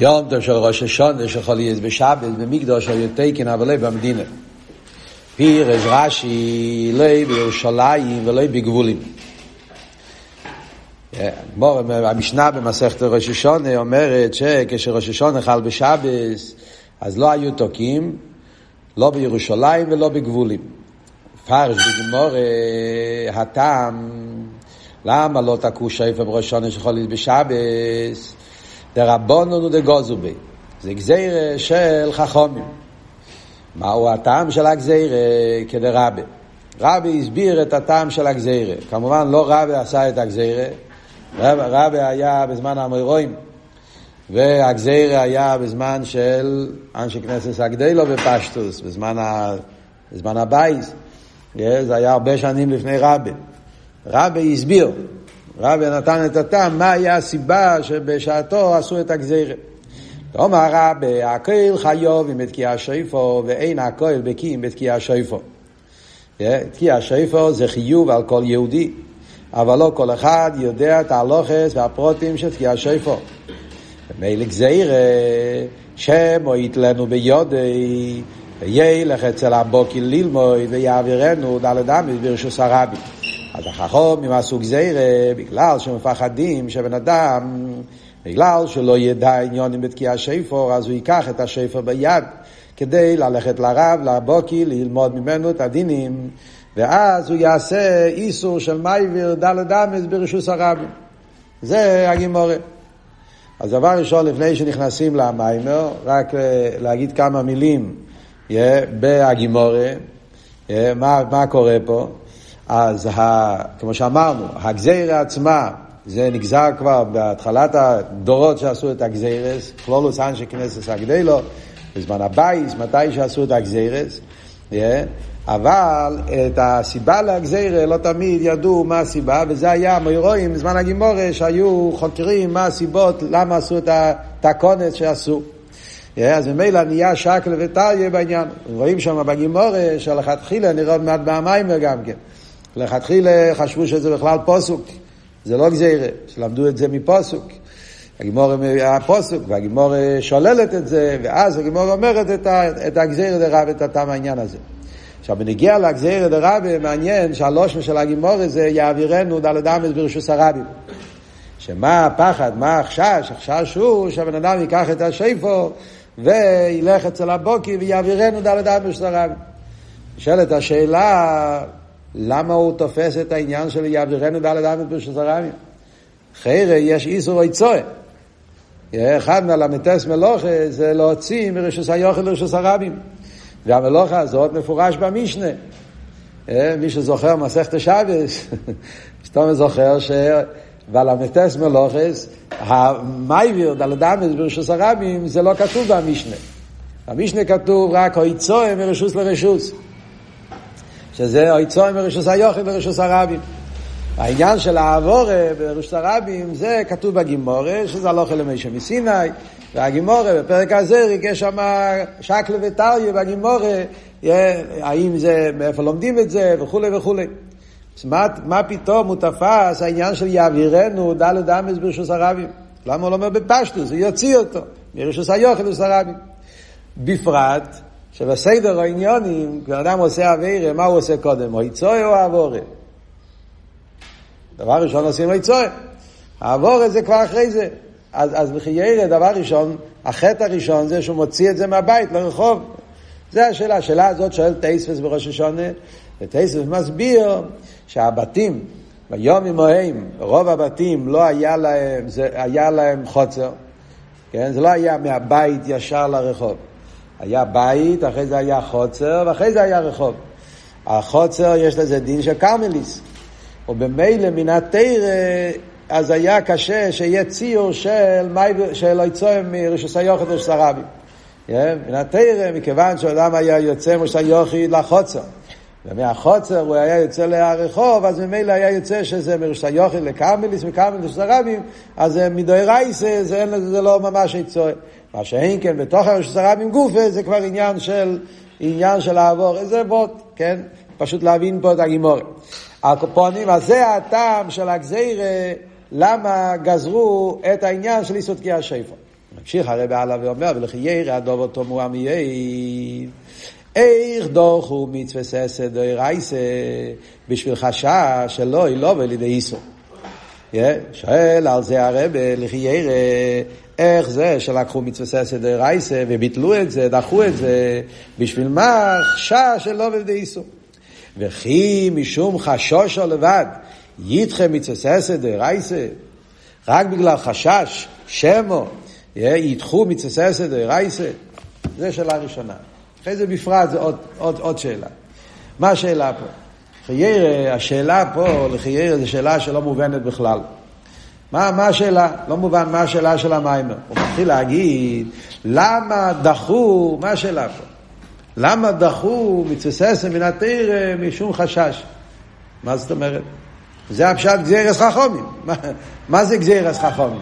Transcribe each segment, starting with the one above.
יום טוב של ראש השונה שיכול להיות בשבת במקדוש או יתקן אבל לא במדינה. פירש רש"י לא בירושלים ולא בגבולים. המשנה במסכת ראש השונה אומרת שכשראש השונה חל בשבת אז לא היו תוקים לא בירושלים ולא בגבולים. פרש בגמור הטעם למה לא תקעו שפר בראש השונה שיכול להיות בשבת דרבונון ודגוזובי. זה גזירה של חכומים. מהו הטעם של הגזירה כדרבה? רבי הסביר את הטעם של הגזירה. כמובן לא רבי עשה את הגזירה, רבי, רבי היה בזמן המוירואים, והגזירה היה בזמן של אנשי כנסת הגדלו בפשטוס, בזמן, ה, בזמן הבייס. זה היה הרבה שנים לפני רבי. רבי הסביר רבי נתן את הטעם, מה היה הסיבה שבשעתו עשו את הגזירה. אומר רבי, הכל חיוב עם תקיע שויפו, ואין הכל בקים בתקיע שויפו. תקיע שויפו זה חיוב על כל יהודי, אבל לא כל אחד יודע את ההלוכס והפרוטים של תקיע שויפו. מילא גזירה, שמועית לנו ביודי, וילך אצל הבוקי ללמוד ויעבירנו דלת אמית ברשוס הרבי. אז החכום עשו גזירה בגלל שמפחדים שבן אדם, בגלל שלא ידע עניונים בתקיע שיפור, אז הוא ייקח את השיפור ביד כדי ללכת לרב, לבוקי, ללמוד ממנו את הדינים, ואז הוא יעשה איסור של מייביר דלת אמס ברשוס הרבים. זה הגימורה. אז דבר ראשון, לפני שנכנסים למיימר, רק להגיד כמה מילים yeah, בהגימורה, yeah, מה, מה קורה פה. אז ה, כמו שאמרנו, הגזירה עצמה, זה נגזר כבר בהתחלת הדורות שעשו את הגזירס, כלולוס אנשי כנסת הגדלו, בזמן הבייס, מתי שעשו את הגזירס, yeah, אבל את הסיבה להגזירה לא תמיד ידעו מה הסיבה, וזה היה מוירואים בזמן הגימורה שהיו חוקרים מה הסיבות, למה עשו את הקונץ שעשו. Yeah, אז ממילא נהיה שקל וטריה בעניין. רואים שם בגימורה שלכתחילה נראה עוד מעט מהמיימר גם כן. לכתחילה חשבו שזה בכלל פוסוק, זה לא גזירה, שלמדו את זה מפוסוק. הגימור היה פוסוק, והגימור שוללת את זה, ואז הגימור אומרת את, את הגזירה דרבה, את הטעם העניין הזה. עכשיו, בנגיע לגזירה דרבה, מעניין שהלושן של הגימור זה יעבירנו דלת אמס ברשוס הרבים. שמה הפחד, מה החשש? החשש הוא שהבן אדם ייקח את השיפו וילך אצל הבוקי ויעבירנו דלת אמס ברשוס הרבים. נשאלת השאלה, למה הוא תופס את העניין של יעבירנו דלת ברשות הרבים? חיירה יש איסור איצואה. אחד מהלמטס מלוכה זה להוציא מרשוס היוכל לרשוס הרבים. והמלוכה הזאת מפורש במשנה. מי שזוכר מסכת השבס, סתום זוכר ש... ולמטס מלוכס, המייביר דלת אמס ברשוס הרבים זה לא כתוב במשנה. במשנה כתוב רק אויצואה מרשוס לרשוס. שזה היצואים ברשוס היוכל ברשוס הרבים. העניין של העבורה ברשוס הרבים זה כתוב בגימורה, שזה הלוך אל מישה מסיני, והגימורה בפרק הזה ריגש שם שקלה וטריה בגימורה, האם זה, מאיפה לומדים את זה וכולי וכולי. מה, מה פתאום הוא תפס העניין של יעבירנו דלת אמס ברשוס הרבים? למה הוא לא אומר בפשטוס? הוא יוציא אותו מרשוס היוכל ברשוס הרבים. בפרט, שבסדר העניונים, כשאדם עושה אבירה, מה הוא עושה קודם? או יצוי או אבורה? דבר ראשון עושים יצוי. האבורה זה כבר אחרי זה. אז, אז בחיירה, דבר ראשון, החטא הראשון זה שהוא מוציא את זה מהבית לרחוב. זה השאלה. השאלה הזאת שואל טייספס בראש השונה, וטייספס מסביר שהבתים, ביום עמהם, רוב הבתים לא היה להם, זה היה להם חוצר. כן? זה לא היה מהבית ישר לרחוב. היה בית, אחרי זה היה חוצר, ואחרי זה היה רחוב. החוצר יש לזה דין של קרמליס. ובמילא מן התרא, אז היה קשה שיהיה ציור של, של היצואים מרשוס היוחד ורשוס הרבים. מן התרא, מכיוון שאדם היה יוצא מרשוס היוחד לחוצר. ומהחוצר הוא היה יוצא לרחוב, אז ממילא היה יוצא שזה מרשוס היוחד לקרמליס, מקרמליס לרשוס הרבים, אז מדוי רייסה, זה, זה לא ממש יצואה. מה שאין כן בתוך הרשות הרבים גופה זה כבר עניין של עניין של לעבור, איזה בוט, כן? פשוט להבין פה את הגימורת. הקופונים, אז זה הטעם של הגזירה, למה גזרו את העניין של איסות קריאה שיפה. ממשיך הרב הלאה ואומר, ולכי ירא הדובר תאמרו עמייד. איך דוחו מצווה ססד או רייסה בשביל חשש שלא ילובו לידי איסור. שואל על זה הרב, לכי ירא, איך זה שלקחו מצווה ססד או רייסה וביטלו את זה, דחו את זה, בשביל מה חשש שלא לידי איסור. וכי משום חשושו לבד, ידחה מצווה ססד או רייסה, רק בגלל חשש, שמו, ידחו מצווה ססד או רייסה, זו שאלה ראשונה. אחרי זה בפרט זה עוד, עוד, עוד שאלה. מה השאלה פה? חיירה, השאלה פה לחיירה זו שאלה שלא מובנת בכלל. מה, מה השאלה? לא מובן מה השאלה של המיימר. הוא מתחיל להגיד, למה דחו, מה השאלה פה? למה דחו מצוססם מן התיר משום חשש? מה זאת אומרת? זה הפשט גזירס חכומים. מה, זה גזירס חכומים?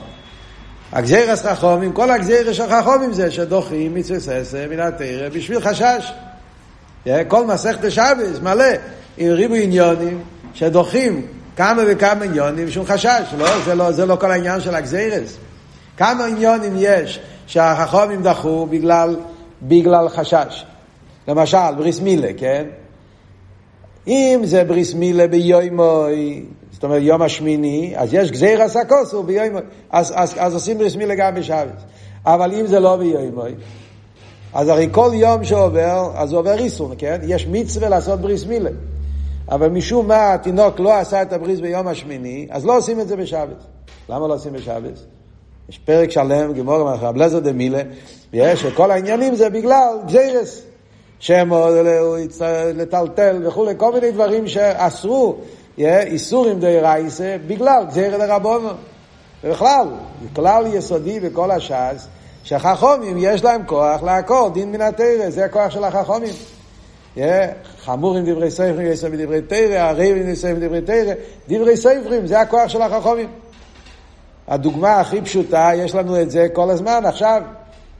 הגזירס חכומים, כל הגזירס של חכומים זה שדוחים מצווה ססה מן התרא בשביל חשש. כל מסכת השבס מלא עם ריבוי עניונים שדוחים כמה וכמה עניונים שום חשש, לא? זה, לא, זה לא כל העניין של הגזירס. כמה עניונים יש שהחכומים דחו בגלל, בגלל חשש. למשל, בריס מילה, כן? אם זה בריס מילה ביומוי, זאת אומרת יום השמיני, אז יש גזיר עשה כוסו ביומוי, אז, אז, אז עושים בריס מילה גם בשבת. אבל אם זה לא ביומוי, אז הרי כל יום שעובר, אז עובר איסור, כן? יש מצווה לעשות בריס מילה. אבל משום מה התינוק לא עשה את הבריס ביום השמיני, אז לא עושים את זה בשבת. למה לא עושים בשבת? יש פרק שלם, גמור מאחר בלזר דה מילה, ויש שכל העניינים זה בגלל גזירס. שמו לטלטל וכולי, כל מיני דברים שאסרו, איסורים די רייסה, בגלל גזירת הרבונו. ובכלל, כלל יסודי בכל הש"ס, שהחכומים יש להם כוח לעקור דין מן התרא, זה הכוח של החכומים. חמורים דברי ספרים, יש להם דברי תרא, הרבים נסיים דברי תרא, דברי ספרים, זה הכוח של החכומים. הדוגמה הכי פשוטה, יש לנו את זה כל הזמן, עכשיו,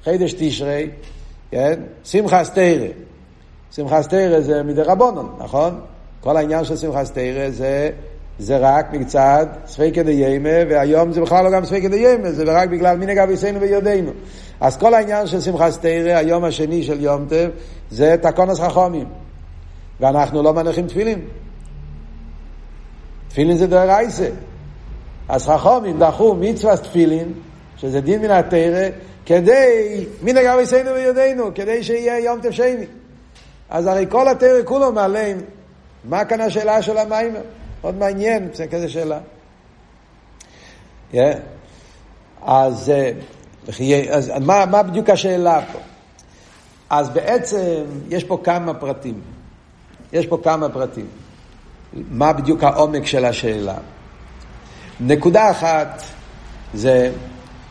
חידש תשרי, כן? שמחס תרא. שמחס תרא זה מדי רבונון, נכון? כל העניין של שמחס תרא זה, זה רק מצד ספקא דיימה, והיום זה בכלל לא גם ספקא דיימה, זה רק בגלל מנהג אביסנו ויודענו. אז כל העניין של שמחס תרא, היום השני של יום טב, זה תקונס חכומים. ואנחנו לא מניחים תפילין. תפילין זה דרייסה. אז חכומים דחו מצווה תפילין, שזה דין מן התרא, כדי, מן אגב יסיינו ויודענו, כדי שיהיה יום שני. אז הרי כל התרא כולו מעליהם, מה כאן השאלה של המיימר? מאוד מעניין, זה כזה שאלה. Yeah. אז, אה, אז מה, מה בדיוק השאלה פה? אז בעצם יש פה כמה פרטים. יש פה כמה פרטים. מה בדיוק העומק של השאלה? נקודה אחת זה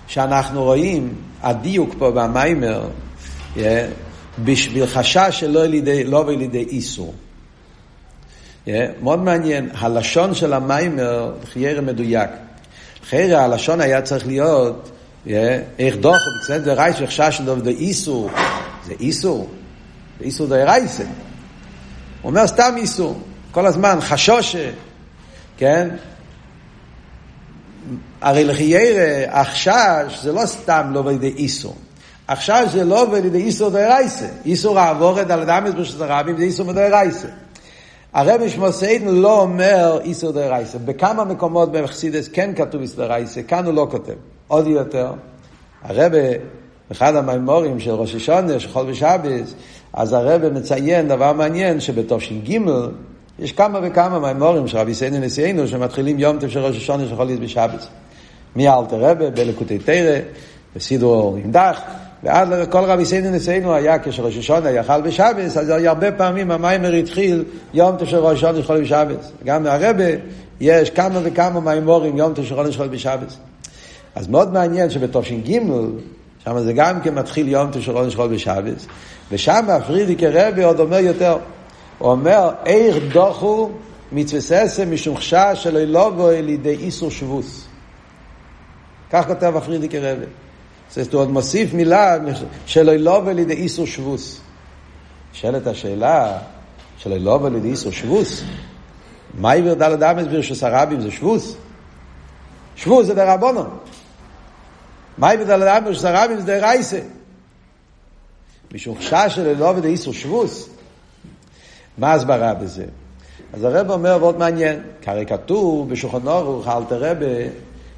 שאנחנו רואים, הדיוק פה במיימר, yeah, בשביל חשש שלא לידי, לא לידי איסור. Yeah, מאוד מעניין, הלשון של המיימר חיירה מדויק. חיירה, הלשון היה צריך להיות, איך דוח, בסדר, רייס וחשש שלא לידי איסור, זה איסור, זה איסור די רייסה. הוא אומר סתם איסור, כל הזמן, חשושה, כן? הרי לחיירה, החשש זה לא סתם לא בידי איסור. החשש זה לא בידי איסור די רייסה. איסור העבורת על אדם מזבוש של רבים זה איסור די רייסה. הרב שמוסיידן לא אומר איסור די רייסה. בכמה מקומות במחסידס כן כתוב איסור די רייסה, כאן הוא לא כותב. עוד יותר, הרבי, אחד המאמרים של ראש השנה, שחל בשבת, אז הרבי מציין דבר מעניין שבתש"ג יש כמה וכמה מאמרים של רבותינו נשיאינו שמתחילים יום טוב של ראש השנה שחל בשבת. מאלטער רבי, בלקוטי תורה, בסידור עם דא״ח, ועד לכל רבותינו נשיאינו היה כשראש השנה יחול בשבת, אז הרבה פעמים המאמר התחיל יום טוב של ראש השנה שחל בשבת. גם מהרבי יש כמה וכמה מאמרים יום טוב שחל בשבת. אז מאוד מעניין שבתש"ג שם זה גם כן מתחיל יום תשרון שחול בשבס, ושם הפרידיקי רבי עוד אומר יותר, הוא אומר, איך דוחו מצווה משום חשש שלא ילובו לידי איסור שבוס. כך כותב הפרידיקי רבי. זאת אומרת, מוסיף מילה שלא ילובו לידי איסור שבוס. נשאלת השאלה, שלא ילובו לידי איסור שבוס, מה עבר דלת אמס ברשוס הרבים זה שבוס? שבוס זה דרבנון. מהי בדל אדם רשוס הרבים זה דרייסה. משום חשש של אלוהו ודאיסו שבוס. מה הסברה בזה? אז הרב אומר מאוד מעניין, כי הרי כתוב בשולחן אורוך,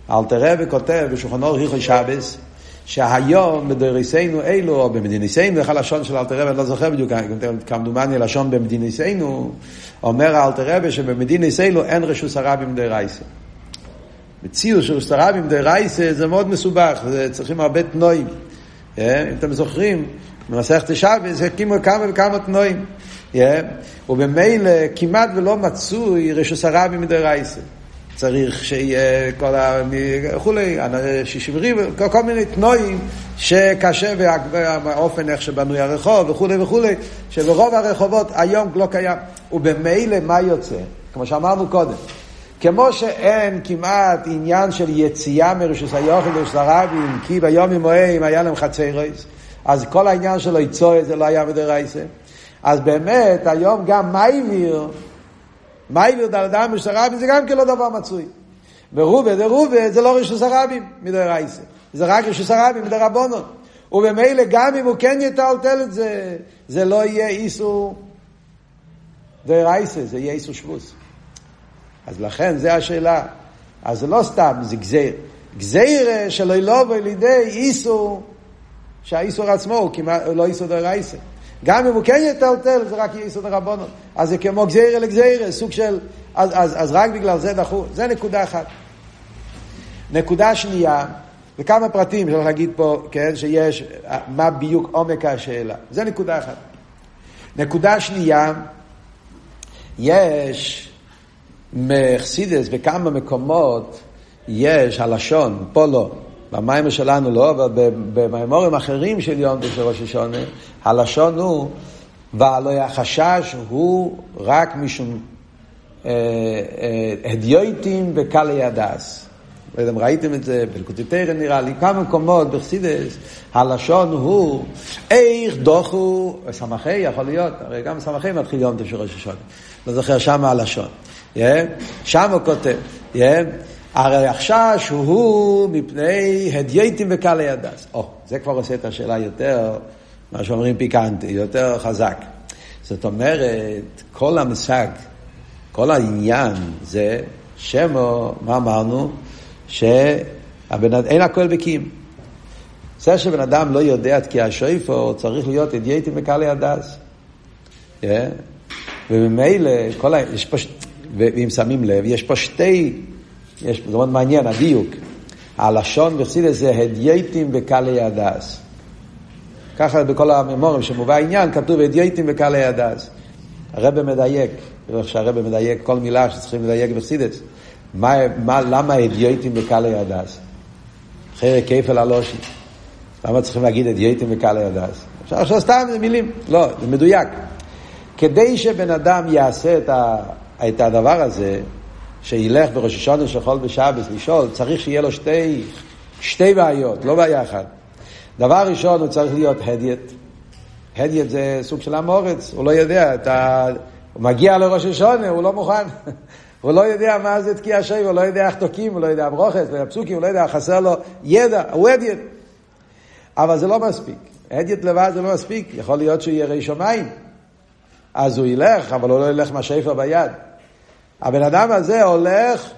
אלתר רבה כותב בשולחן אורוך היכול שבס, שהיום בדריסנו אלו, או במדיניסנו, איך הלשון של אלתר רבה, אני לא זוכר בדיוק, כמדומני הלשון במדיניסנו, אומר אלתר רבה שבמדיניסנו אין רשוס הרבים דרייסה. מציאות של רשוס הרבים דרייסה זה מאוד מסובך, צריכים הרבה תנועים. אה? אם אתם זוכרים, במסכת שבס הקימו כמה וכמה תנועים. ובמילא כמעט ולא מצוי רשוס הרבים מדרייסה. צריך שיהיה כל ה... וכולי, שישמרי, כל מיני תנועים שקשה והאופן איך שבנוי הרחוב וכולי וכולי, שברוב הרחובות היום לא קיים. ובמילא מה יוצא? כמו שאמרנו קודם, כמו שאין כמעט עניין של יציאה מרשות היחיד לרשות הרבים, כי בימיהם היה להם חצירות, אז כל העניין של הוצאה זה לא היה מדאורייתא. אז באמת, היום גם מעביר, מעביר ד׳ אמות ברשות הרבים זה גם כן לא דבר מצוי. ורובה דרובה זה לא רשוס הרבים מדרייסה, זה רק רשוס הרבים מדרבונות. ובמילא גם אם הוא כן יטלטל את זה, זה לא יהיה איסור דרייסה, זה יהיה איסור שבוס. אז לכן, זה השאלה. אז זה לא סתם, זה גזיר. גזיר שלא ילובו לידי איסור, שהאיסור עצמו הוא כמעט לא איסור דרייסה. גם אם הוא כן יטלטל, זה רק איסור דרבונות. אז זה כמו גזיר לגזיר, סוג של... אז, אז, אז רק בגלל זה דחו. זה נקודה אחת. נקודה שנייה, וכמה פרטים שאני להגיד פה, כן, שיש, מה בדיוק עומק השאלה. זה נקודה אחת. נקודה שנייה, יש מחסידס בכמה מקומות יש הלשון, פה לא, במים שלנו לא, אבל במימורים אחרים של יום של ראש השונה, הלשון הוא, והלא החשש הוא רק משום אה, אה, הדיוטים וקלי הדס. לא יודע אם ראיתם את זה, בלקוטיטרא נראה לי, כמה מקומות בחסידס, הלשון הוא איך דוחו, סמכי יכול להיות, הרי גם סמכי מתחיל יום של ראש השונה. לא זוכר שמה הלשון. שם הוא כותב, הרי החשש הוא מפני הדייטים וקהלי הדס. או, זה כבר עושה את השאלה יותר, מה שאומרים פיקנטי, יותר חזק. זאת אומרת, כל המושג, כל העניין זה שמו, מה אמרנו? שאין הכל בקים. זה שבן אדם לא יודע את כי השויפו, צריך להיות הדייטים וקהלי הדס. וממילא, כל ה... יש פה... ואם שמים לב, יש פה שתי, יש, זה מאוד מעניין, הדיוק. הלשון בחסידות זה הדיוטים וקלי הדעת. ככה בכל המאמרים שמובא העניין כתוב הדיוטים וקלי הדעת. הרבי מדייק, איך שהרבי מדייק כל מילה שצריכים לדייק בחסידות. מה, מה, למה הדיוטים וקלי הדעת? אחרי כפל הלשון. למה צריכים להגיד הדיוטים וקלי הדעת? אפשר עכשיו סתם מילים. לא, זה מדויק. כדי שבן אדם יעשה את ה... את הדבר הזה, שילך בראש השונה של חול בשבס לשאול, צריך שיהיה לו שתי, שתי בעיות, לא בעיה אחת. דבר ראשון, הוא צריך להיות הדיית. הדיית זה סוג של המורץ, הוא לא יודע, אתה... הוא מגיע לראש השונה, הוא לא מוכן. הוא לא יודע מה זה תקיע שי, הוא לא יודע איך תוקים, הוא לא יודע ברוכס והפסוקים, הוא לא יודע, חסר לו ידע, הוא הדיית. אבל זה לא מספיק. הדיית לבד זה לא מספיק, יכול להיות שהוא ירא שמיים. אז הוא ילך, אבל הוא לא ילך מהשפר ביד. הבן אדם הזה הולך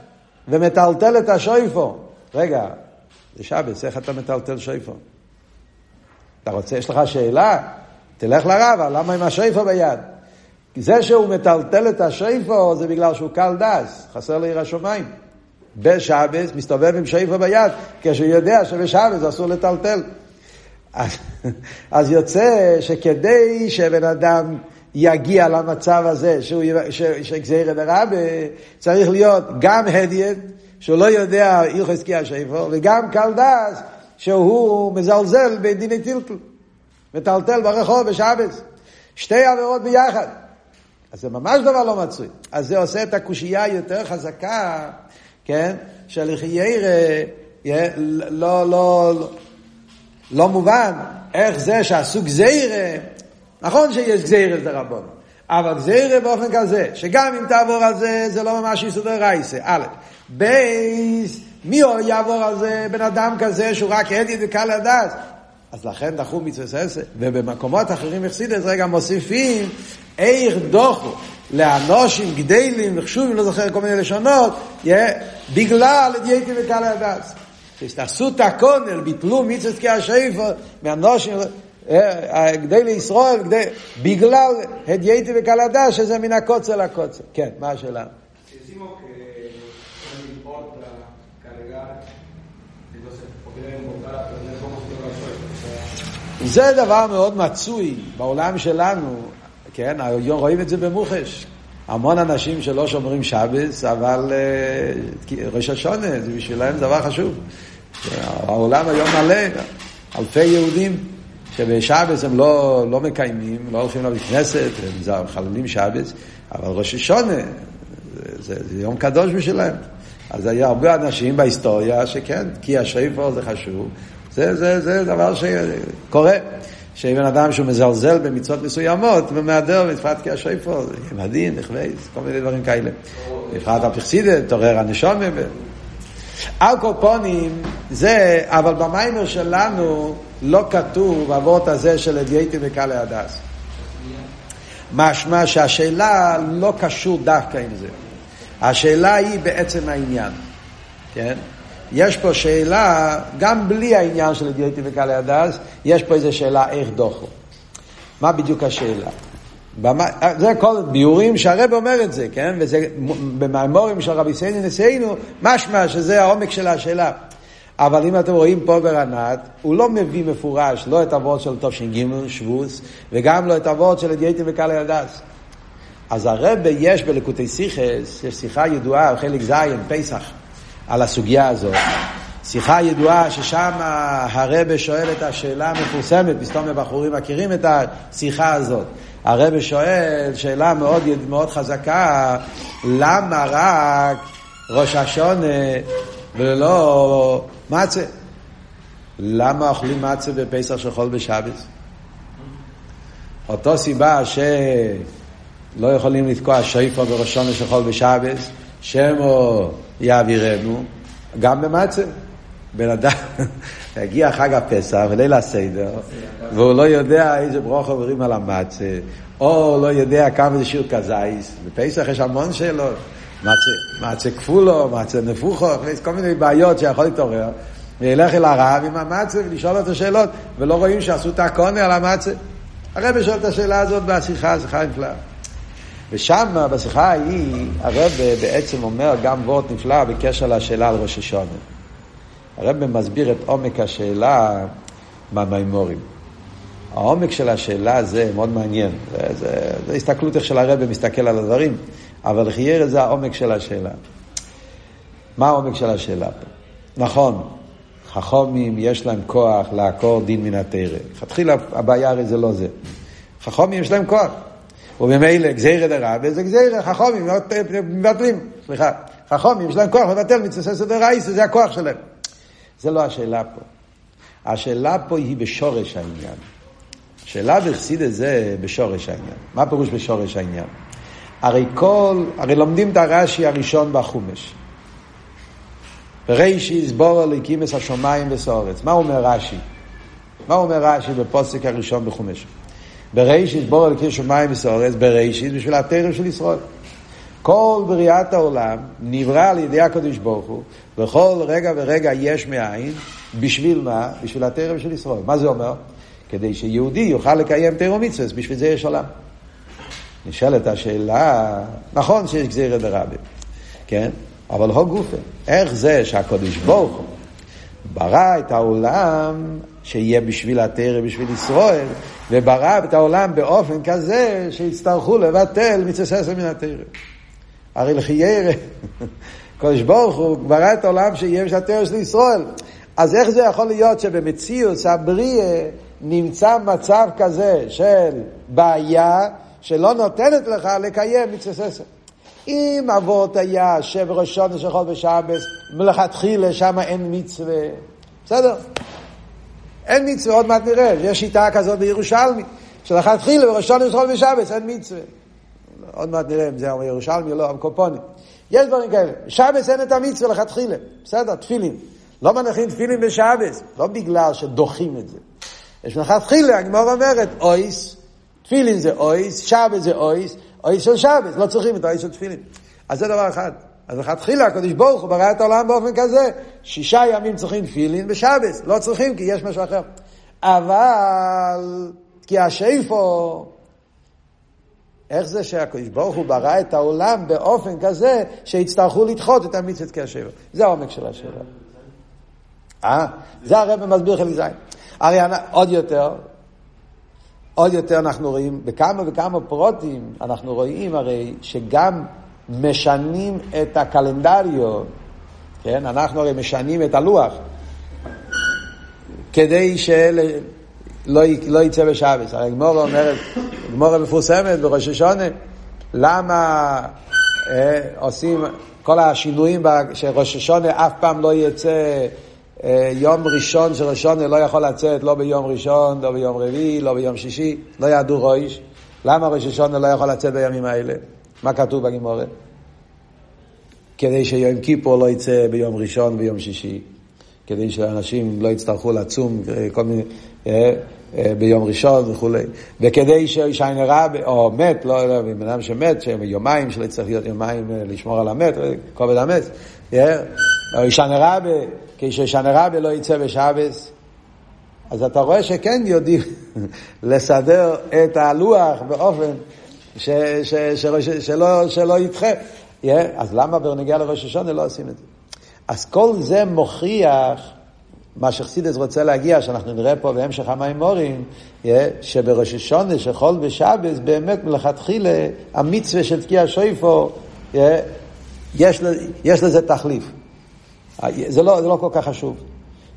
ומטלטל את השויפו. רגע, זה שבס, איך אתה מטלטל שויפו? אתה רוצה, יש לך שאלה? תלך לרב, למה עם השויפו ביד? כי זה שהוא מטלטל את השויפו זה בגלל שהוא קל דס, חסר לעיר השמיים. בשבס מסתובב עם שויפו ביד, כשהוא יודע שבשבס אסור לטלטל. אז, אז יוצא שכדי שבן אדם יגיע למצב הזה שהוא, שגזירא דרבה, צריך להיות גם הדיית, שהוא לא יודע הלכס כי השפר, וגם קלדס, שהוא מזלזל בדיני טלטל, מטלטל ברחוב בשבס. שתי עבירות ביחד. אז זה ממש דבר לא מצוי. אז זה עושה את הקושייה יותר חזקה, כן? שלחיירא לא, לא, לא, לא מובן איך זה שעשו גזירא נכון שיש גזירס דרבון, אבל גזירה באופן כזה, שגם אם תעבור על זה, זה לא ממש יסוד רייסה. א', בייס, מי יעבור על זה בן אדם כזה שהוא רק הדיד וקל לדעת? אז לכן דחו מצווה עשר. ובמקומות אחרים בחסידס רגע מוסיפים איך דוחו לאנושים גדלים וחשובים, לא זוכר כל מיני לשונות, בגלל דייטי וקל לדעת. כשתעשו את הקונל, ביטלו מצוות תקיע השאיפו, מאנושים, גדי לישראל, גדי, בגלל הדייתי וקלדה, שזה מן הקוצר לקוצר. כן, מה השאלה? זה דבר מאוד מצוי בעולם שלנו, כן, היום רואים את זה במוחש. המון אנשים שלא שומרים שבס, אבל uh, ראש השונה, זה בשבילם דבר חשוב. העולם היום מלא, אלפי יהודים שבשבס הם לא, לא מקיימים, לא הולכים לבית כנסת, הם מחללים שבס, אבל ראש השונה, זה, זה, זה יום קדוש בשבילם. אז היה הרבה אנשים בהיסטוריה שכן, כי השאיפו זה חשוב, זה, זה, זה דבר שקורה. שבן אדם שהוא מזלזל במצוות מסוימות ומהדר כי השאיפו, זה מדהים, נכווייס, כל מיני דברים כאלה. בפרט הפכסידת, תעורר הנשומה. על כל פונים, זה, אבל במיימר שלנו לא כתוב אבות הזה של אדייטי וקאלי הדס. משמע שהשאלה לא קשור דווקא עם זה. השאלה היא בעצם העניין, כן? יש פה שאלה, גם בלי העניין של אדייטי וקאלי הדס, יש פה איזו שאלה איך דוחו. מה בדיוק השאלה? זה כל ביורים שהרב אומר את זה, כן? וזה במימורים של רבי סייני נשיאנו, משמע שזה העומק של השאלה. אבל אם אתם רואים פה ברנת, הוא לא מביא מפורש לא את אבות של תש"ג, שבוס, וגם לא את אבות של אדייטים וקאלי הדס. אז הרב יש בלקוטי סיכס, יש שיחה ידועה, חלק ז', פסח, על הסוגיה הזאת. שיחה ידועה ששם הרבה שואל את השאלה המפורסמת, מסתום הבחורים מכירים את השיחה הזאת. הרבה שואל שאלה מאוד, מאוד חזקה, למה רק ראש השונה ולא מצה? למה אוכלים מצה בפסח של חול בשבת? אותו סיבה שלא יכולים לתקוע שויפו בראשון של חול בשבת, שמו יעבירנו, גם במצה. בן אדם, הגיע חג הפסח וליל הסדר, והוא לא יודע איזה ברוך עוברים על המצה, או לא יודע כמה זה שיר כזייס. בפסח יש המון שאלות. מצה, כפולו, מצה נפוחו, כל מיני בעיות שיכול להתעורר. וילך אל הרב עם המצה ולשאול אותו שאלות, ולא רואים שעשו את הקונה על המצה. הרב שואל את השאלה הזאת בשיחה, שיחה נפלאה. ושם, בשיחה ההיא, הרב בעצם אומר גם וורט נפלא בקשר לשאלה על ראש השונה. הרב מסביר את עומק השאלה מהמימורים. העומק של השאלה זה מאוד מעניין, זה, זה, זה הסתכלות איך של הרב מסתכל על הדברים, אבל חייר זה העומק של השאלה. מה העומק של השאלה פה? נכון, חכומים יש להם כוח לעקור דין מן התרא. לכתחילה הבעיה הרי זה לא זה. חכומים יש להם כוח. וממילא גזירא דרבה זה גזירא, חכומים מבטלים, סליחה. חכומים יש להם כוח לבטל מצווה סדר רייס, זה הכוח שלהם. זה לא השאלה פה. השאלה פה היא בשורש העניין. השאלה בחסיד זה בשורש העניין. מה פירוש בשורש העניין? הרי כל, הרי לומדים את הרש"י הראשון בחומש. רישי יסבור את השמיים וסורץ. מה אומר רש"י? מה אומר רש"י בפוסק הראשון בחומש? ברישי יסבור אלוקים שמיים וסורץ, ברישי בשביל התרם של ישראל. כל בריאת העולם נברא על ידי הקדוש ברוך הוא, בכל רגע ורגע יש מאין, בשביל מה? בשביל התרם של ישראל. מה זה אומר? כדי שיהודי יוכל לקיים תרם מצווה, בשביל זה יש עולם. נשאלת השאלה, נכון שיש גזירא דרבה, כן? אבל הו גופה, איך זה שהקדוש ברוך הוא ברא את העולם שיהיה בשביל התרם, בשביל ישראל, וברא את העולם באופן כזה שיצטרכו לבטל מצווה מן התרם. הרי לחיירה, קדוש ברוך הוא ברא את העולם שיהיה התרם של ישראל. אז איך זה יכול להיות שבמציאות הבריאה נמצא מצב כזה של בעיה שלא נותנת לך לקיים מצווה? אם אבות היה שבראשון של חול ושבס, מלכתחילה שם אין מצווה, בסדר? אין מצווה, עוד מעט נראה, יש שיטה כזאת בירושלמי, שלכתחילה בראשון של חול ושבס אין מצווה. עוד מעט נראה אם זה ירושלמי או לא, הקופונים. יש דברים כאלה. שבס אין את המצווה לכתחילה. בסדר, תפילין. לא מניחים תפילין בשבס, לא בגלל שדוחים את זה. יש מלכתחילה, הגמור אומרת, אויס, תפילין זה אויס, שבס זה אויס, אויס של שבס, לא צריכים את האויס של תפילין. אז זה דבר אחד. אז לכתחילה הקדוש ברוך הוא ברא את העולם באופן כזה, שישה ימים צריכים תפילין בשבס, לא צריכים כי יש משהו אחר. אבל, כי השאיפו, איך זה שהקדוש ברוך הוא ברא את העולם באופן כזה שיצטרכו לדחות את המצוות כשבע? זה העומק של השאלה. אה? זה הרב מסביר חלק זין. הרי עוד יותר, עוד יותר אנחנו רואים, בכמה וכמה פרוטים אנחנו רואים הרי שגם משנים את הקלנדריו, כן? אנחנו הרי משנים את הלוח, כדי שלא לא יצא בשבס. הרי גמורה אומרת, גמורה מפורסמת בראש השונה, למה אה, עושים כל השינויים שראש השונה אף פעם לא יצא אה, יום ראשון של ראשון לא יכול לצאת לא ביום ראשון, לא ביום רביעי, לא ביום שישי, לא ידעו ראש. למה ראש השונה לא יכול לצאת בימים האלה? מה כתוב בגימורת? כדי שיום כיפור לא יצא ביום ראשון ביום שישי, כדי שאנשים לא יצטרכו לצום אה, כל מיני, ביום ראשון וכולי, וכדי שישן רע, או מת, לא, לא, בן אדם שמת, שיומיים, שלא יצטרך להיות יומיים לשמור על המת, כובד המת, או ישן רע, כשישן רע לא יצא בשבס, אז אתה רואה שכן יודעים לסדר את הלוח באופן ש, ש, ש, ש, שלא, שלא ידחה. Yeah, אז למה בנגיע לראש השונה לא עושים את זה? אז כל זה מוכיח מה שחסידס רוצה להגיע, שאנחנו נראה פה בהמשך המימורים, שבראש של חול ושבס, באמת מלכתחילה המצווה של תקיע שויפו, יש, יש לזה תחליף. זה לא, זה לא כל כך חשוב.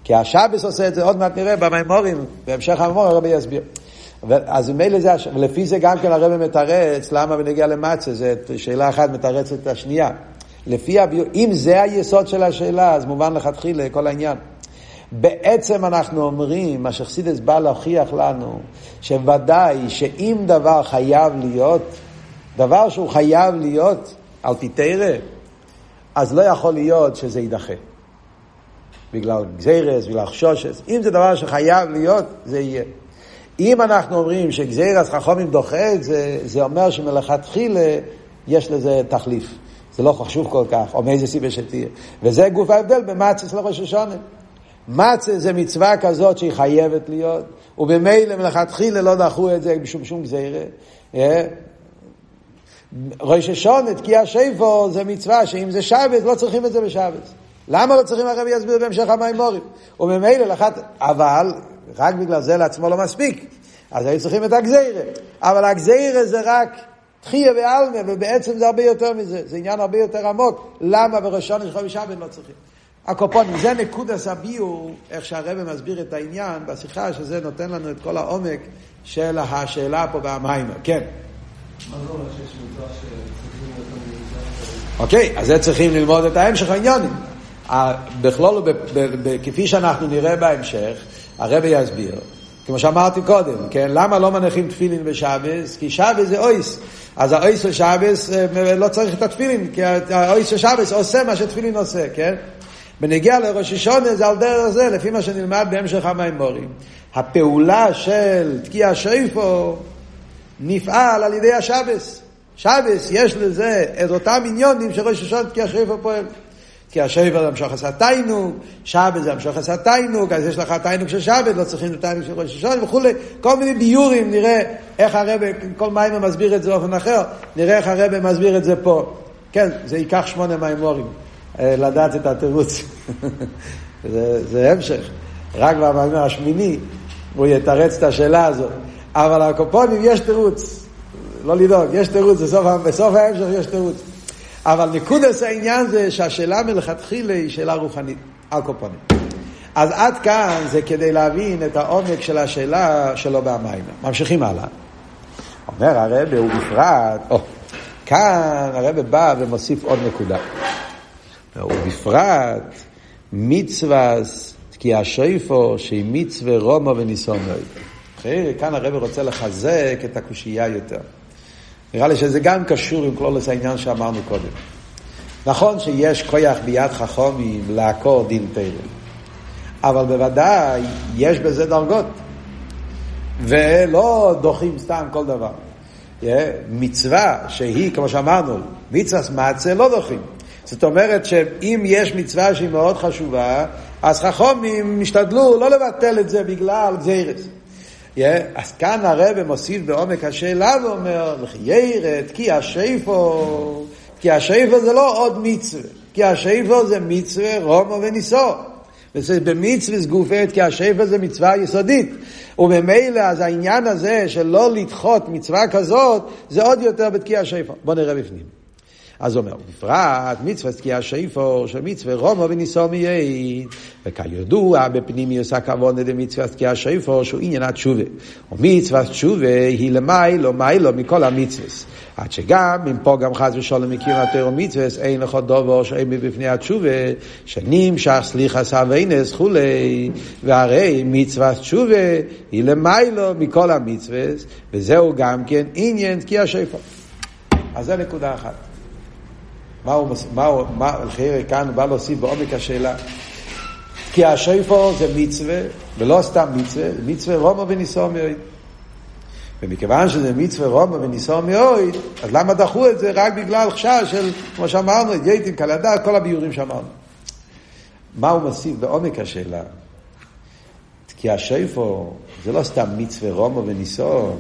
כי השבס עושה את זה, עוד מעט נראה במימורים, בהמשך המימורים הרבי יסביר. אז ממילא זה, ולפי זה גם כן הרבי מתרץ, למה בנגיע למצה, זו שאלה אחת מתרצת את השנייה. לפי הביור, אם זה היסוד של השאלה, אז מובן לכתחילה כל העניין. בעצם אנחנו אומרים, מה שחסידס בא להוכיח לנו, שוודאי שאם דבר חייב להיות, דבר שהוא חייב להיות על פי תרא, אז לא יכול להיות שזה יידחה. בגלל גזירס, בגלל חשושס. אם זה דבר שחייב להיות, זה יהיה. אם אנחנו אומרים שגזירס חכומים דוחה את זה, זה אומר שמלכתחילה יש לזה תחליף. זה לא חשוב כל כך, או מאיזה סיבה שתהיה. וזה גוף ההבדל במצס לראש השונה. מצה זה מצווה כזאת שהיא חייבת להיות, ובמילא מלכתחילה לא דחו את זה בשום שום גזירה. אה? ראש השונה, תקיע שיפו, זה מצווה שאם זה שבת, לא צריכים את זה בשבת. למה לא צריכים הרבי יסביר בהמשך המימורים? וממילא לחת, אבל רק בגלל זה לעצמו לא מספיק. אז היו צריכים את הגזירה. אבל הגזירה זה רק תחייה ועלמה, ובעצם זה הרבה יותר מזה. זה עניין הרבה יותר עמוק. למה בראשון יש חמישה בן לא צריכים? הקופונים, זה נקודס הביור, איך שהרבא מסביר את העניין בשיחה, שזה נותן לנו את כל העומק של השאלה פה במיימר. כן. מה זה אומר שיש מצווה שצריכים יותר אוקיי, אז זה צריכים ללמוד את ההמשך העניונים. בכלול, כפי שאנחנו נראה בהמשך, הרבי יסביר, כמו שאמרתי קודם, כן? למה לא מניחים תפילין בשבס? כי שבס זה אויס. אז האויס של שבס אה, לא צריך את התפילין, כי האויס של שבס עושה מה שתפילין עושה, כן? בנגיע לראש השונה זה על דרך זה, לפי מה שנלמד בהמשך המימורים. הפעולה של תקיע שויפו נפעל על ידי השבס. שבס יש לזה את אותם עניונים שראש השונה תקיע שויפו פועל. כי השבר זה המשוך עשה תיינוג, שבת זה המשוך עשה תיינוג, אז יש לך תיינוג של שבת, לא צריכים את תיינוג של ראש השונה וכולי, כל מיני ביורים, נראה איך הרבה, כל מיימר מסביר את זה באופן אחר, נראה איך הרבה מסביר את זה פה. כן, זה ייקח שמונה מימורים, אה, לדעת את התירוץ. זה, זה המשך. רק במאמר השמיני הוא יתרץ את השאלה הזאת. אבל הקופונים יש תירוץ, לא לדאוג, יש תירוץ, בסוף, בסוף ההמשך יש תירוץ. אבל נקודס העניין זה שהשאלה מלכתחילה היא שאלה רוחנית, על קופונים. אז עד כאן זה כדי להבין את העומק של השאלה שלו במים. ממשיכים הלאה. אומר הרב, הוא בפרט, או, כאן הרב בא ומוסיף עוד נקודה. ובפרט מצווה כי השויפו שהיא מצווה רומו וניסונוי. כאן הרב רוצה לחזק את הקושייה יותר. נראה לי שזה גם קשור עם כלולוס העניין שאמרנו קודם. נכון שיש כוח ביד חכומים לעקור דין תרם, אבל בוודאי יש בזה דרגות, ולא דוחים סתם כל דבר. מצווה שהיא, כמו שאמרנו, מצווה מצה לא דוחים. זאת אומרת שאם יש מצווה שהיא מאוד חשובה, אז חכומים השתדלו לא לבטל את זה בגלל גזירס. Yeah, אז כאן הרב מוסיף בעומק השאלה ואומר, ירד כי השיפו, כי השיפו זה לא עוד מצווה, כי השיפו זה מצווה רומו וניסו. וזה במצווה סגופת, כי השיפו זה מצווה יסודית. וממילא אז העניין הזה של לא לדחות מצווה כזאת, זה עוד יותר בתקיע השיפו. בואו נראה בפנים. אז הוא אומר, בפרט מצווה תקיע שיפו מצווה רומו וניסו מייד. וכידוע בפנימיוס הכבוד למצווה תקיע שיפו שהוא עניין התשובה. ומצווה תשובה היא למיילו מיילו מכל המצווה. עד שגם אם פה גם חס ושלום מכיר התיאור מצווה, אין לך דובר שאין מבפני התשובה, שנמשך סליחה סבינס כולי, והרי מצווה תשובה היא למיילו מכל המצווה, וזהו גם כן עניין תקיע שיפו. אז זה נקודה אחת. מה הוא, מה הוא, מה, חייר כאן הוא בא להוסיף בעומק השאלה. כי השויפו זה מצווה, ולא סתם מצווה, מצווה רומו וניסו מאויד. ומכיוון שזה מצווה רומו וניסו מאויד, אז למה דחו את זה? רק בגלל חשש של, כמו שאמרנו, את קלדה, כל הביורים שאמרנו. מה הוא מוסיף בעומק השאלה? כי השויפו זה לא סתם מצווה רומו וניסו,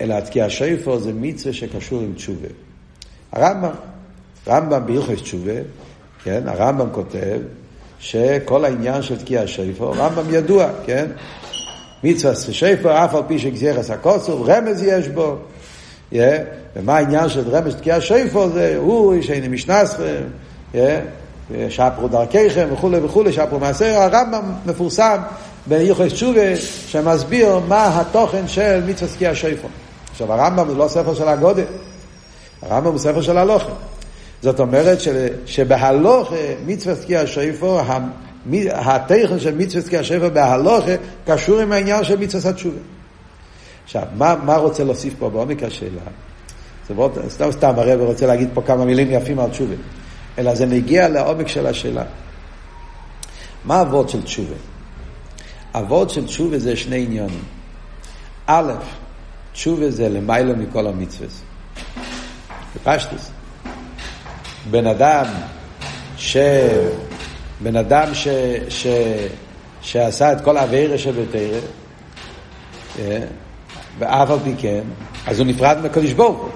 אלא כי השויפו זה מצווה שקשור עם תשובה. הרמב"ם רמב"ם בהלכות תשובה, כן, הרמב"ם כותב שכל העניין של תקיע שיפו, רמב"ם ידוע, כן? מצווה שיפו, אף על פי שגזירס הקוסוב, רמז יש בו. Yeah, ומה העניין של רמז תקיע שיפו זה, הוא שאין משנסכם, yeah, שפרו דרכיכם וכולי וכולי, שפרו מעשר, הרמב"ם מפורסם בהלכות תשובה, שמסביר מה התוכן של מצווה תקיע שיפו. עכשיו הרמב"ם זה לא ספר של הגודל, הרמב"ם הוא ספר של הלוחם. זאת אומרת שבהלוכה מצווה תקיע שויפו, התכן של מצווה תקיע שויפו בהלוכה קשור עם העניין של מצווה התשובה. עכשיו, מה, מה רוצה להוסיף פה בעומק השאלה? זה מאוד, סתם סתם הרב רוצה להגיד פה כמה מילים יפים על תשובה, אלא זה מגיע לעומק של השאלה. מה אבות של תשובה? אבות של תשובה זה שני עניונים. א', תשובה זה למיילא מכל המצווה. בפשטוס. בן אדם ש... בן אדם ש... ש... שעשה את כל האווירה שבתרא, אה, ואף על פי כן, אז הוא נפרד מהקדוש ברוך הוא.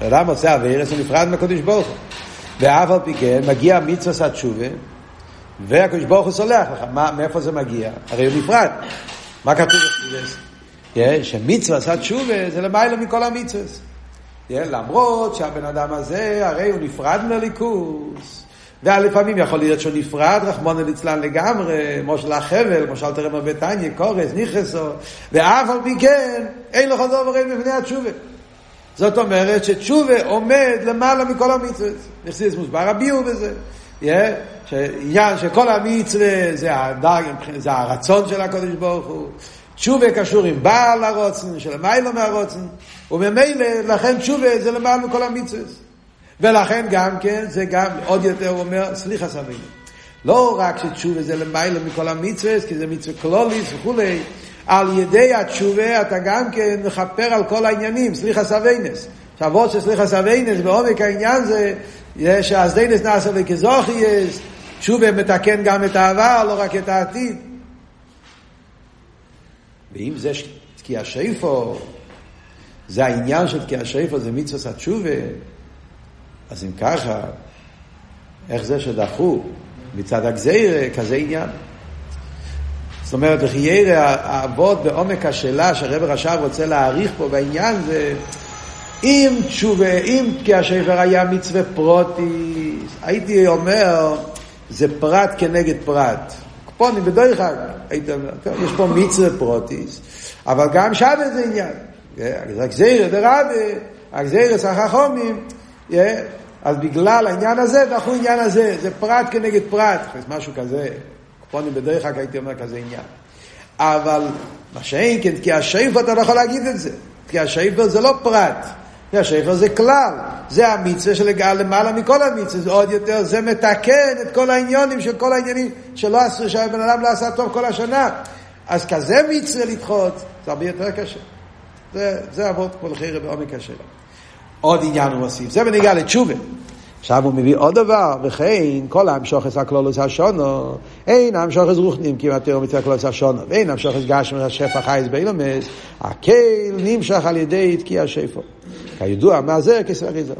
בן אדם עושה אווירס, הוא נפרד מהקדוש ברוך הוא. ואף על פי כן, מגיע מצווה התשובה, והקדוש ברוך הוא סולח לך. מה, מאיפה זה מגיע? הרי הוא נפרד. מה כתוב בספירס? שמצווה התשובה זה למעלה מכל המצווה. למרות שהבן אדם הזה, הרי הוא נפרד מהליכוס. ולפעמים יכול להיות שהוא נפרד, רחמון ליצלן לגמרי, מושל החבל, מושל תרם בביתניה, קורס, נכסו, ואף על פי כן, אין לך דובר אין מפני התשובה. זאת אומרת שתשובה עומד למעלה מכל המצוות. נכסיס מוסבר הביאו בזה. שכל המצווה זה, זה הרצון של הקודש ברוך הוא. תשובה קשור עם בעל הרוצן, של מיילו מהרוצן, וממילא, לכן תשובה זה למעלה מכל המצוות. ולכן גם כן, זה גם, עוד יותר הוא אומר, סליחת עוונות. לא רק שתשובה זה למעלה מכל המצוות, כי זה מצווה כללית וכולי, על ידי התשובה אתה גם כן מכפר על כל העניינים, סליחת עוונות. עכשיו, עוד שסליחת עוונות, בעומק העניין זה, יש שהזדונות נעשה כזכויות, תשובה מתקן גם את העבר, לא רק את העתיד. ואם זה תקיעת שופר, זה העניין של תקיע שיפו, זה מצווה התשובה, אז אם ככה, איך זה שדחו מצד הגזירה, כזה עניין. זאת אומרת, לחיירה, האבות בעומק השאלה שהרב רש"ב רוצה להעריך פה בעניין זה, אם תשובה, אם תקיע שפר היה מצווה פרוטיס, הייתי אומר, זה פרט כנגד פרט. קופונים בדרך כלל, יש פה מצווה פרוטיס, אבל גם שבת זה עניין. הגזירה דרבה, הגזירה סחחומים, אז בגלל העניין הזה דחו עניין הזה, זה פרט כנגד פרט, משהו כזה, קופונים בדרך כלל הייתי אומר כזה עניין. אבל מה שאין כן, כי השאיפה אתה לא יכול להגיד את זה, כי השאיפה זה לא פרט, השפר זה כלל, זה המצווה של למעלה מכל המצווה, זה עוד יותר, זה מתקן את כל העניונים של כל העניינים שלא עשו, שהבן אדם לא עשה טוב כל השנה. אז כזה מצווה לדחות, זה הרבה יותר קשה. זה, זה אבות כל חירה בעומק השאלה. עוד עניין הוא מוסיף, זה בניגע לתשובה. עכשיו הוא מביא עוד דבר, וכן כל המשוכס הכלולוס השונו, אין המשוכס רוחנים כמעט תראו מצווה הכלולוס השונו, ואין המשוכס גשם השפע חייס באילומס, הקהל נמשך על ידי תקיע שפו. כידוע, מה זה כסף אריזו.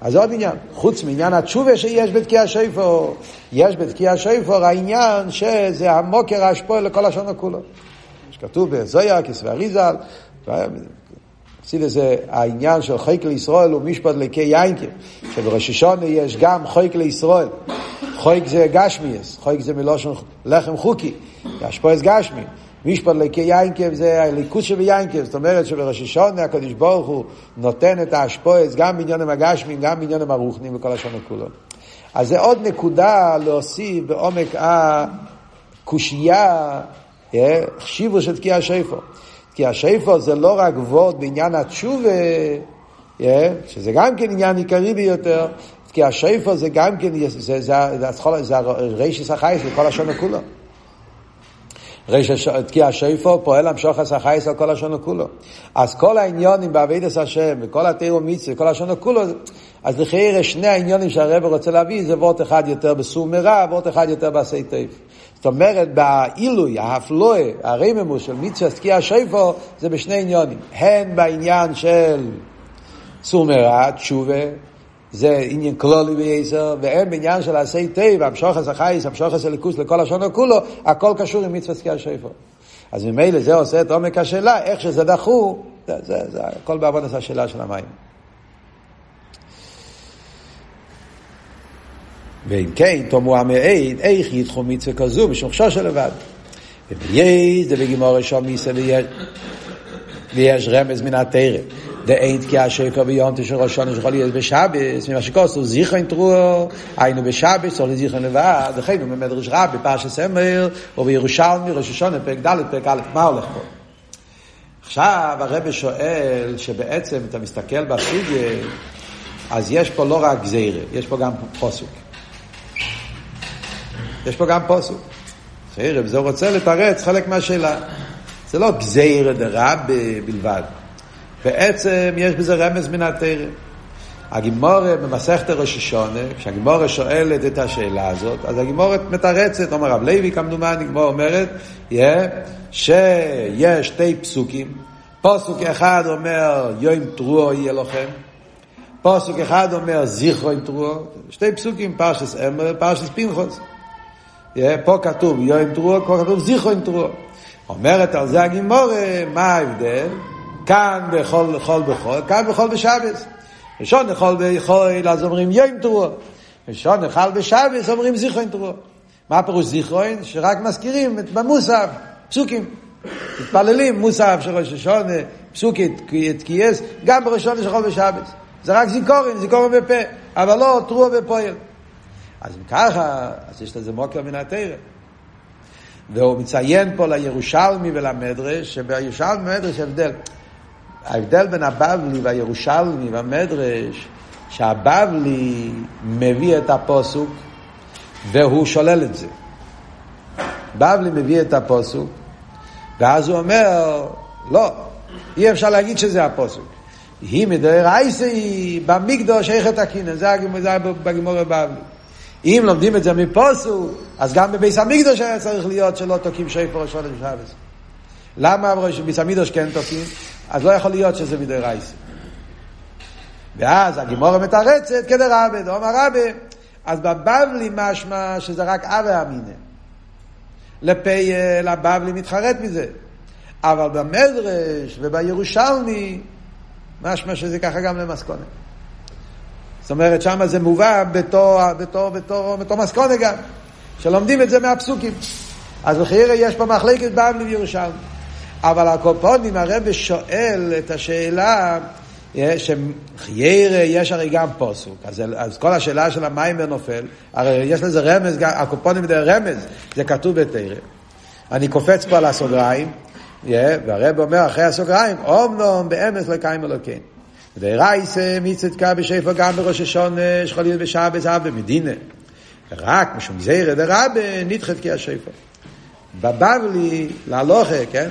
אז זה עוד עניין, חוץ מעניין התשובה שיש בתקיע שפו, יש בתקיע שפו העניין שזה המוקר השפוע לכל השונו כולו. שכתוב בזויה, כסף אריזל, עשית לזה העניין של חייק לישראל הוא משפט לקי יינקי, שבראש השונה יש גם חייק לישראל. חייק זה גשמיאס, חייק זה מלושן לחם חוקי, אשפויס גשמי. משפט לקי יינקב זה הליכוס שביינקב, זאת אומרת שבראש השונה הקדוש ברוך הוא נותן את האשפויס גם בעניונים הגשמים, גם בעניונים הרוחנים וכל השונה כולו. אז זה עוד נקודה להוסיף בעומק הקושייה, אה, חשיבו של תקיע שפר. כי השאיפו זה לא רק וורד בעניין התשובה, שזה גם כן עניין עיקרי ביותר, כי השאיפו זה גם כן, זה, זה, זה, זה, זה רישיס החייס לכל השונה כולו. כי השאיפו פועל המשוך החייס על כל השונה כולו. אז כל העניונים בעבידת השם, וכל התירו מצווה, כל השונה כולו, אז לכאורה שני העניונים שהרב רוצה להביא זה וורט אחד יותר בסור מרע, וורט אחד יותר בעשי טייף. אומרת, בעילוי, האפלואה, הרממוס של מצווה תקיע שיפו, זה בשני עניונים. הן בעניין של סור מרע, תשובה, זה עניין כלולי וייסר, והן בעניין של עשי טייב, המשוחס החייס, המשוחס הליכוס לכל השונו כולו, הכל קשור עם מצווה תקיע שיפו. אז ממילא זה עושה את עומק השאלה, איך שזה דחו, זה, זה, זה הכל בעבודת השאלה של המים. ואם כן, תאמרו המעיד, איך ידחו מצווה כזו משום חשוש לבד. ובייס דבגימור ראשון מיסה ויש רמז מן התרם. דאין תקיע השקר ביום תשע ראשון שיכול להיות בשבס, ממה שכוסו זיכרון תרועו, היינו בשבס, או לזיכרון לבד, וכן הוא ממדרש רב בפרשת סמר, או בירושלמי, ראש השונה, פרק ד', פרק א', מה הולך פה? עכשיו הרב שואל שבעצם אתה מסתכל בסוגיה, אז יש פה לא רק גזירה, יש פה גם פוסוק. יש פה גם פוסוק. חרב, זה רוצה לתרץ חלק מהשאלה. זה לא גזירא דרב בלבד. בעצם יש בזה רמז מן התרם. הגימורה במסכת ראש השונה, כשהגימורה שואלת את השאלה הזאת, אז הגימורה מתרצת, אומר רב לוי כמדומני, הגימורה אומרת, yeah, שיש שתי פסוקים, פסוק אחד אומר יום תרועו יהיה לכם, פסוק אחד אומר זיכרו עם תרועו, שתי פסוקים, פרשס אמר, פרשס פנחוס. פה כתוב יום תרועו, פה כתוב זיכרו עם תרועו. אומרת על זה הגימורה, מה ההבדל? כאן בכל בכל בכל, כאן בכל בשבס. ראשון יכול בכל, אז אומרים יום תרועו. ראשון יכול בשבס, אומרים זיכרו עם תרועו. מה פירוש זיכרוין? שרק מזכירים את במוסף, פסוקים. מתפללים מוסף של ראש השונה, פסוקית, תקייס, גם בראשון יש יכול בשבס. זה רק זיכורין, זיכורין בפה, אבל לא תרוע בפועל. אז אם ככה, אז יש לזה מוקר מן התרא. והוא מציין פה לירושלמי ולמדרש, שבירושלמי ומדרש הבדל. ההבדל בין הבבלי והירושלמי והמדרש, שהבבלי מביא את הפוסוק והוא שולל את זה. בבלי מביא את הפוסוק, ואז הוא אומר, לא, אי אפשר להגיד שזה הפוסוק. היא מדרייסי במקדוש איך את הקינן, זה היה בגימור בבלי. אם לומדים את זה מפוסו, אז גם בביס המקדוש היה צריך להיות שלא תוקעים שפר ראשון ושבס. למה בביס המקדוש כן תוקעים? אז לא יכול להיות שזה מדי רייס. ואז הגימורה מתרצת כדי רבה, דאמר רבה, אז בבבלי משמע שזה רק אבי אמינא. לפייל הבבלי מתחרט מזה. אבל במדרש ובירושלמי, משמע שזה ככה גם למסכונת. זאת אומרת, שם זה מובא בתור, בתור, בתור, בתור מסכונה גם, שלומדים את זה מהפסוקים. אז בחירה יש פה מחלקת בבלי וירושלמי. אבל הקופונים הרב שואל את השאלה, שחיירה יש הרי גם פוסוק, אז, אז כל השאלה של המיימר נופל, הרי יש לזה רמז, הקופונים זה רמז, זה כתוב בתרם. אני קופץ פה על הסוגריים, והרב אומר אחרי הסוגריים, אומנום באמס לקיים אלוקיין. ורייסה מצדקה בשפע גם בראש השונה, יכול להיות בשבת, אב במדינה. רק משום גזירא דרבה נדחת כי השפע. בבבלי, להלוכה, כן?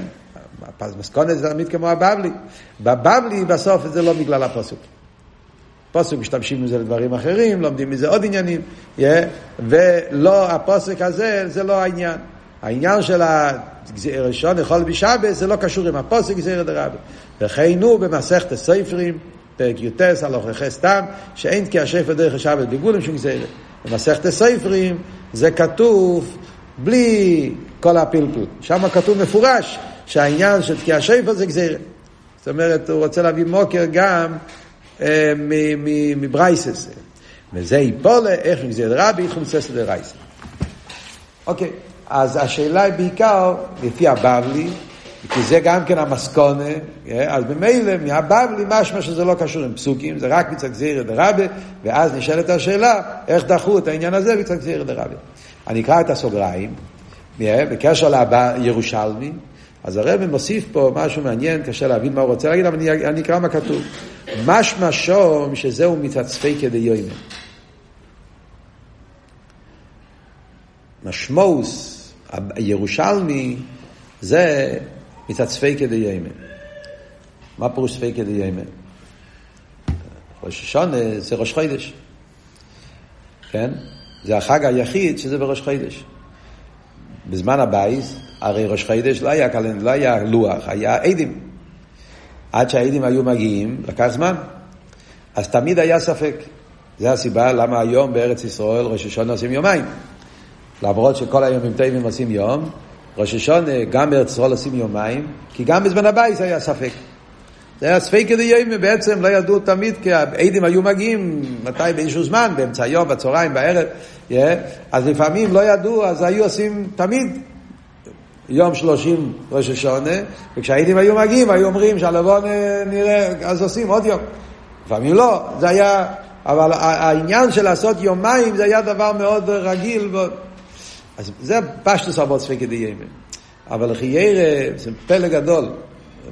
מסכונת זה תמיד כמו הבבלי. בבבלי בסוף זה לא בגלל הפסוק. פוסק משתמשים בזה לדברים אחרים, לומדים מזה עוד עניינים, yeah, ולא, הפוסק הזה זה לא העניין. העניין של הראשון יכול בשבת זה לא קשור עם הפוסק גזירא דרבה. וכן הוא במסכת הספרים, פרק י"ט, הלוכחי סתם, שאין כי השפר דרך השבת בגבולים של גזירא. במסכת הספרים זה כתוב בלי כל הפלפול. שם כתוב מפורש שהעניין של תקיע שפר זה גזירא. זאת אומרת, הוא רוצה להביא מוקר גם אה, מברייסס. וזה יפולה, איך גזירא רבי, חומצס לדרייסס. אוקיי, אז השאלה היא בעיקר, לפי הבבלי, כי זה גם כן המסקונה, אה, אז ממילא מהבבלי משמע שזה לא קשור עם פסוקים, זה רק מצד גזירא דרבה, ואז נשאלת השאלה, איך דחו את העניין הזה מצד גזירא דרבה. אני אקרא את הסוגריים, אה, בקשר לירושלמי, אז הרב מוסיף פה משהו מעניין, קשה להבין מה הוא רוצה להגיד, אבל אני, אני אקרא מה כתוב. משמע שום שזהו מתעצפי כדי יוימן. משמעוס הירושלמי זה מטעם ספיקא דיומא. מה פירוש ספיקא דיומא? ראש השנה זה ראש חודש. כן? זה החג היחיד שזה בראש חודש. בזמן הבית, הרי ראש חודש לא היה קלנדר, לא היה לוח, היה עדים. עד שהעדים היו מגיעים, לקח זמן. אז תמיד היה ספק. זו הסיבה למה היום בארץ ישראל ראש השנה עושים יומיים. למרות שכל היומים טובים עושים יום, ראש השונה גם בארץ ישראל עושים יומיים, כי גם בזמן הבייס היה ספק. זה היה ספק כדי יום, בעצם לא ידעו תמיד, כי העדים היו מגיעים, מתי באיזשהו זמן, באמצע היום, בצהריים, בערב, yeah, אז לפעמים לא ידעו, אז היו עושים תמיד יום שלושים ראש השונה, וכשהעדים היו מגיעים, היו אומרים שהלבון נראה, אז עושים עוד יום. לפעמים לא, זה היה, אבל העניין של לעשות יומיים זה היה דבר מאוד רגיל. אז זה פשטוס אבות ספק כדי ימי. אבל חיירה זה פלא גדול,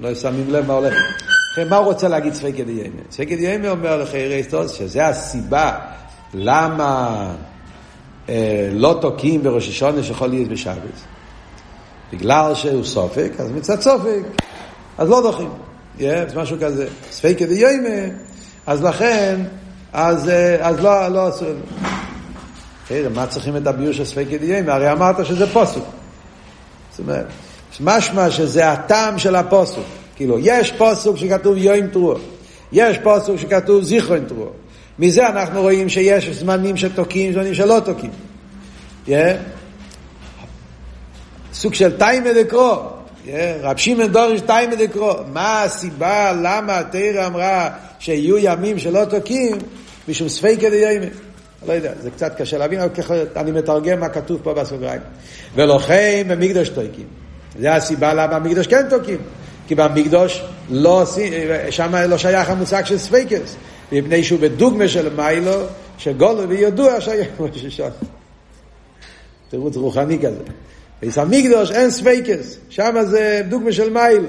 לא שמים לב מה הולך. לכן מה הוא רוצה להגיד ספק כדי ימי? ספק כדי ימי אומר לחיירה שזה הסיבה למה אה, לא תוקעים בראש השונה שיכול להיות בשבת. בגלל שהוא סופק, אז מצד סופק, אז לא דוחים. Yeah, זה משהו כזה. ספק כדי ימי, אז לכן, אז, אה, אז לא, לא עשו... תראה, מה צריכים את הביור של ספק ימי? הרי אמרת שזה פוסוק. זאת אומרת, משמע שזה הטעם של הפוסוק. כאילו, יש פוסוק שכתוב יוים תרוע, יש פוסוק שכתוב זיכרון תרוע. מזה אנחנו רואים שיש זמנים שתוקעים, זמנים שלא תוקעים. Yeah. סוג של טעמא דקרא. Yeah. רבי שמעון דורש טעמא דקרא. מה הסיבה, למה התורה אמרה שיהיו ימים שלא תוקעים? משום ספיקא דיומא. לא יודע, זה קצת קשה להבין, אבל ככה אני מתרגם מה כתוב פה בסוגריים. ולכן במקדש תוקעים. זה הסיבה למה במקדש כן תוקעים. כי במקדש לא, שם לא שייך המושג של ספיקות. מפני שהוא בדוגמה של מעלה, שגלוי וידוע שייך השונה. תירוץ רוחני כזה. ביס המקדוש אין ספייקס, שם זה דוגמה של מיילו.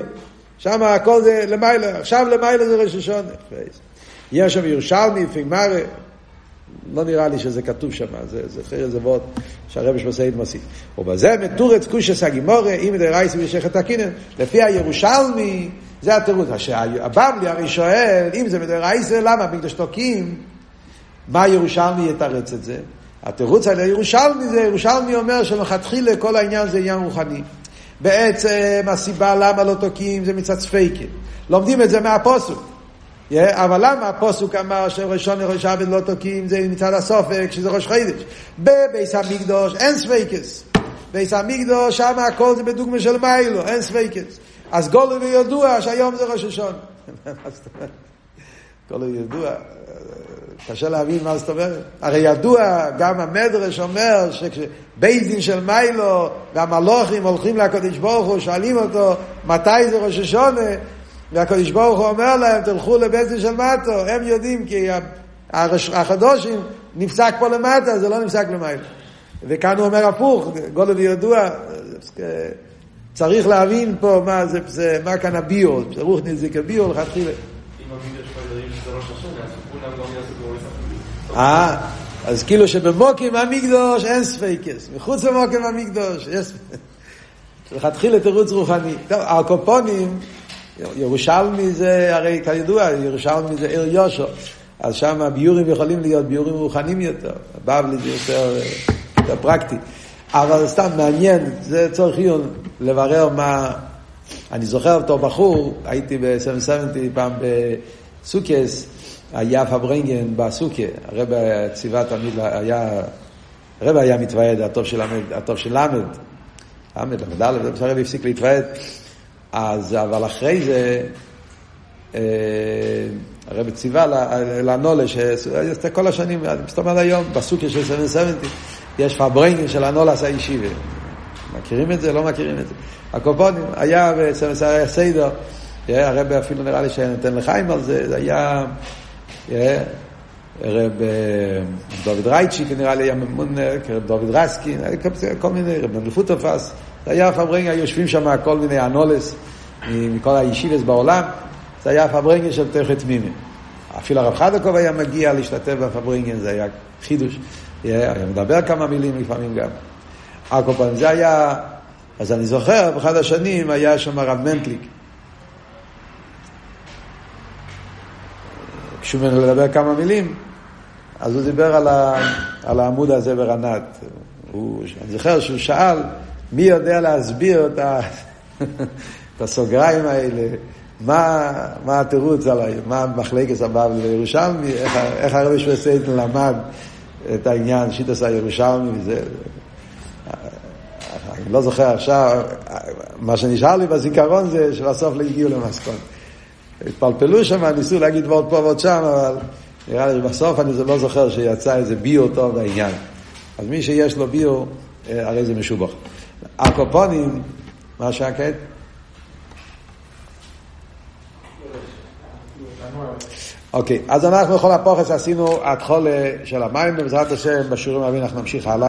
שם הכל זה למיילו, עכשיו למיילו זה ראש השונה. יש שם ירושלמי, פיגמרי, לא נראה לי שזה כתוב שם, זה, זה אחרי זה ועוד שהרבי שמסעיד מוסיף. ובזה מתורץ קושס הגימורה, אם דרייסי ושכת הקינן, לפי הירושלמי, זה התירוץ. הבבלי הרי שואל, אם זה מדרייסי, למה מקדוש תוקים? מה ירושלמי יתרץ את זה? התירוץ על הירושלמי זה, ירושלמי אומר שמלכתחילה כל העניין זה עניין רוחני. בעצם הסיבה למה לא תוקעים זה מצד ספיקות. לומדים את זה מהפסוק. אבל למה הפסוק אמר שראש השנה שחל בשבת לא תוקעים זה מצד הספק שזה ראש חודש בבית המקדש אין ספיקות בית המקדש שם הכל זה בדוגמה של מעלה אין ספיקות אז גלוי וידוע שהיום זה ראש השנה. גולו וידוע קשה להבין מה זאת אומרת. הרי ידוע גם המדרש אומר שכשבית דין של מיילו והמלוכים הולכים לקודש ברוך הוא שואלים אותו מתי זה ראש השונה והקדוש ברוך הוא אומר להם, תלכו לבית דין של מטו, הם יודעים כי החדושים נפסק פה למטה, זה לא נפסק למעלה. וכאן הוא אומר הפוך, גולד ידוע, צריך להבין פה מה זה, זה מה כאן הביור, זה רוח נזיק הביור לכתחילה. אה, אז כאילו שבמוקים המקדוש אין ספייקס, מחוץ למוקים המקדוש יש... לכתחילה תירוץ רוחני. טוב, הקופונים, ירושלמי זה, הרי כידוע, ירושלמי זה עיר יושו, אז שם הביורים יכולים להיות ביורים רוחניים יותר, בבלי זה יותר, יותר פרקטי. אבל סתם מעניין, זה צורך עיון לברר מה... אני זוכר אותו בחור, הייתי ב-770 פעם בסוכס, היה פברנגן בסוקיה, הרב ציווה תמיד, היה, הרב היה מתוועד, הטוב של למד, הטוב של למד, למד, למד הרב הפסיק להתוועד, אז, אבל אחרי זה, אה, הרב ציווה לנולה, כל השנים, מסתום עד היום, בסוקיה של 770, יש פברנגן של הנולס הישיבה. מכירים את זה? לא מכירים את זה. הקופונים, היה היה סיידר, הרב אפילו נראה לי שנותן לחיים על זה, זה היה רב דוד רייצ'יק נראה לי היה ממון, רב דוד רסקין, כל מיני, רב נדלפות תפס, זה היה פברנגה, יושבים שם כל מיני אנולס מכל הישיבס בעולם, זה היה פברנגה של תכת מימי. אפילו הרב חדקוב היה מגיע להשתתף בפברנגן, זה היה חידוש. היה מדבר כמה מילים לפעמים גם. הקופונים, זה היה, אז אני זוכר, באחד השנים היה שם הרב מנטליק. ביקשו ממנו לדבר כמה מילים, אז הוא דיבר על, ה, על העמוד הזה ברנת. הוא, אני זוכר שהוא שאל, מי יודע להסביר את, ה, את הסוגריים האלה, מה, מה התירוץ עליי, מה מחלקת הבבא לירושלמי, איך, איך הרבי שווה למד את העניין, שיטס הירושלמי וזה. אני לא זוכר עכשיו, מה שנשאר לי בזיכרון זה שבסוף לא הגיעו למסקון. התפלפלו שם, ניסו להגיד ועוד פה ועוד שם, אבל נראה לי שבסוף אני לא זוכר שיצא איזה ביו טוב בעניין. אז מי שיש לו ביו, אה, הרי זה משובח. הקופונים, מה שקט? אוקיי, אז אנחנו בכל הפוכס עשינו התחולה של המים, בעזרת השם בשיעורים הבאים אנחנו נמשיך הלאה.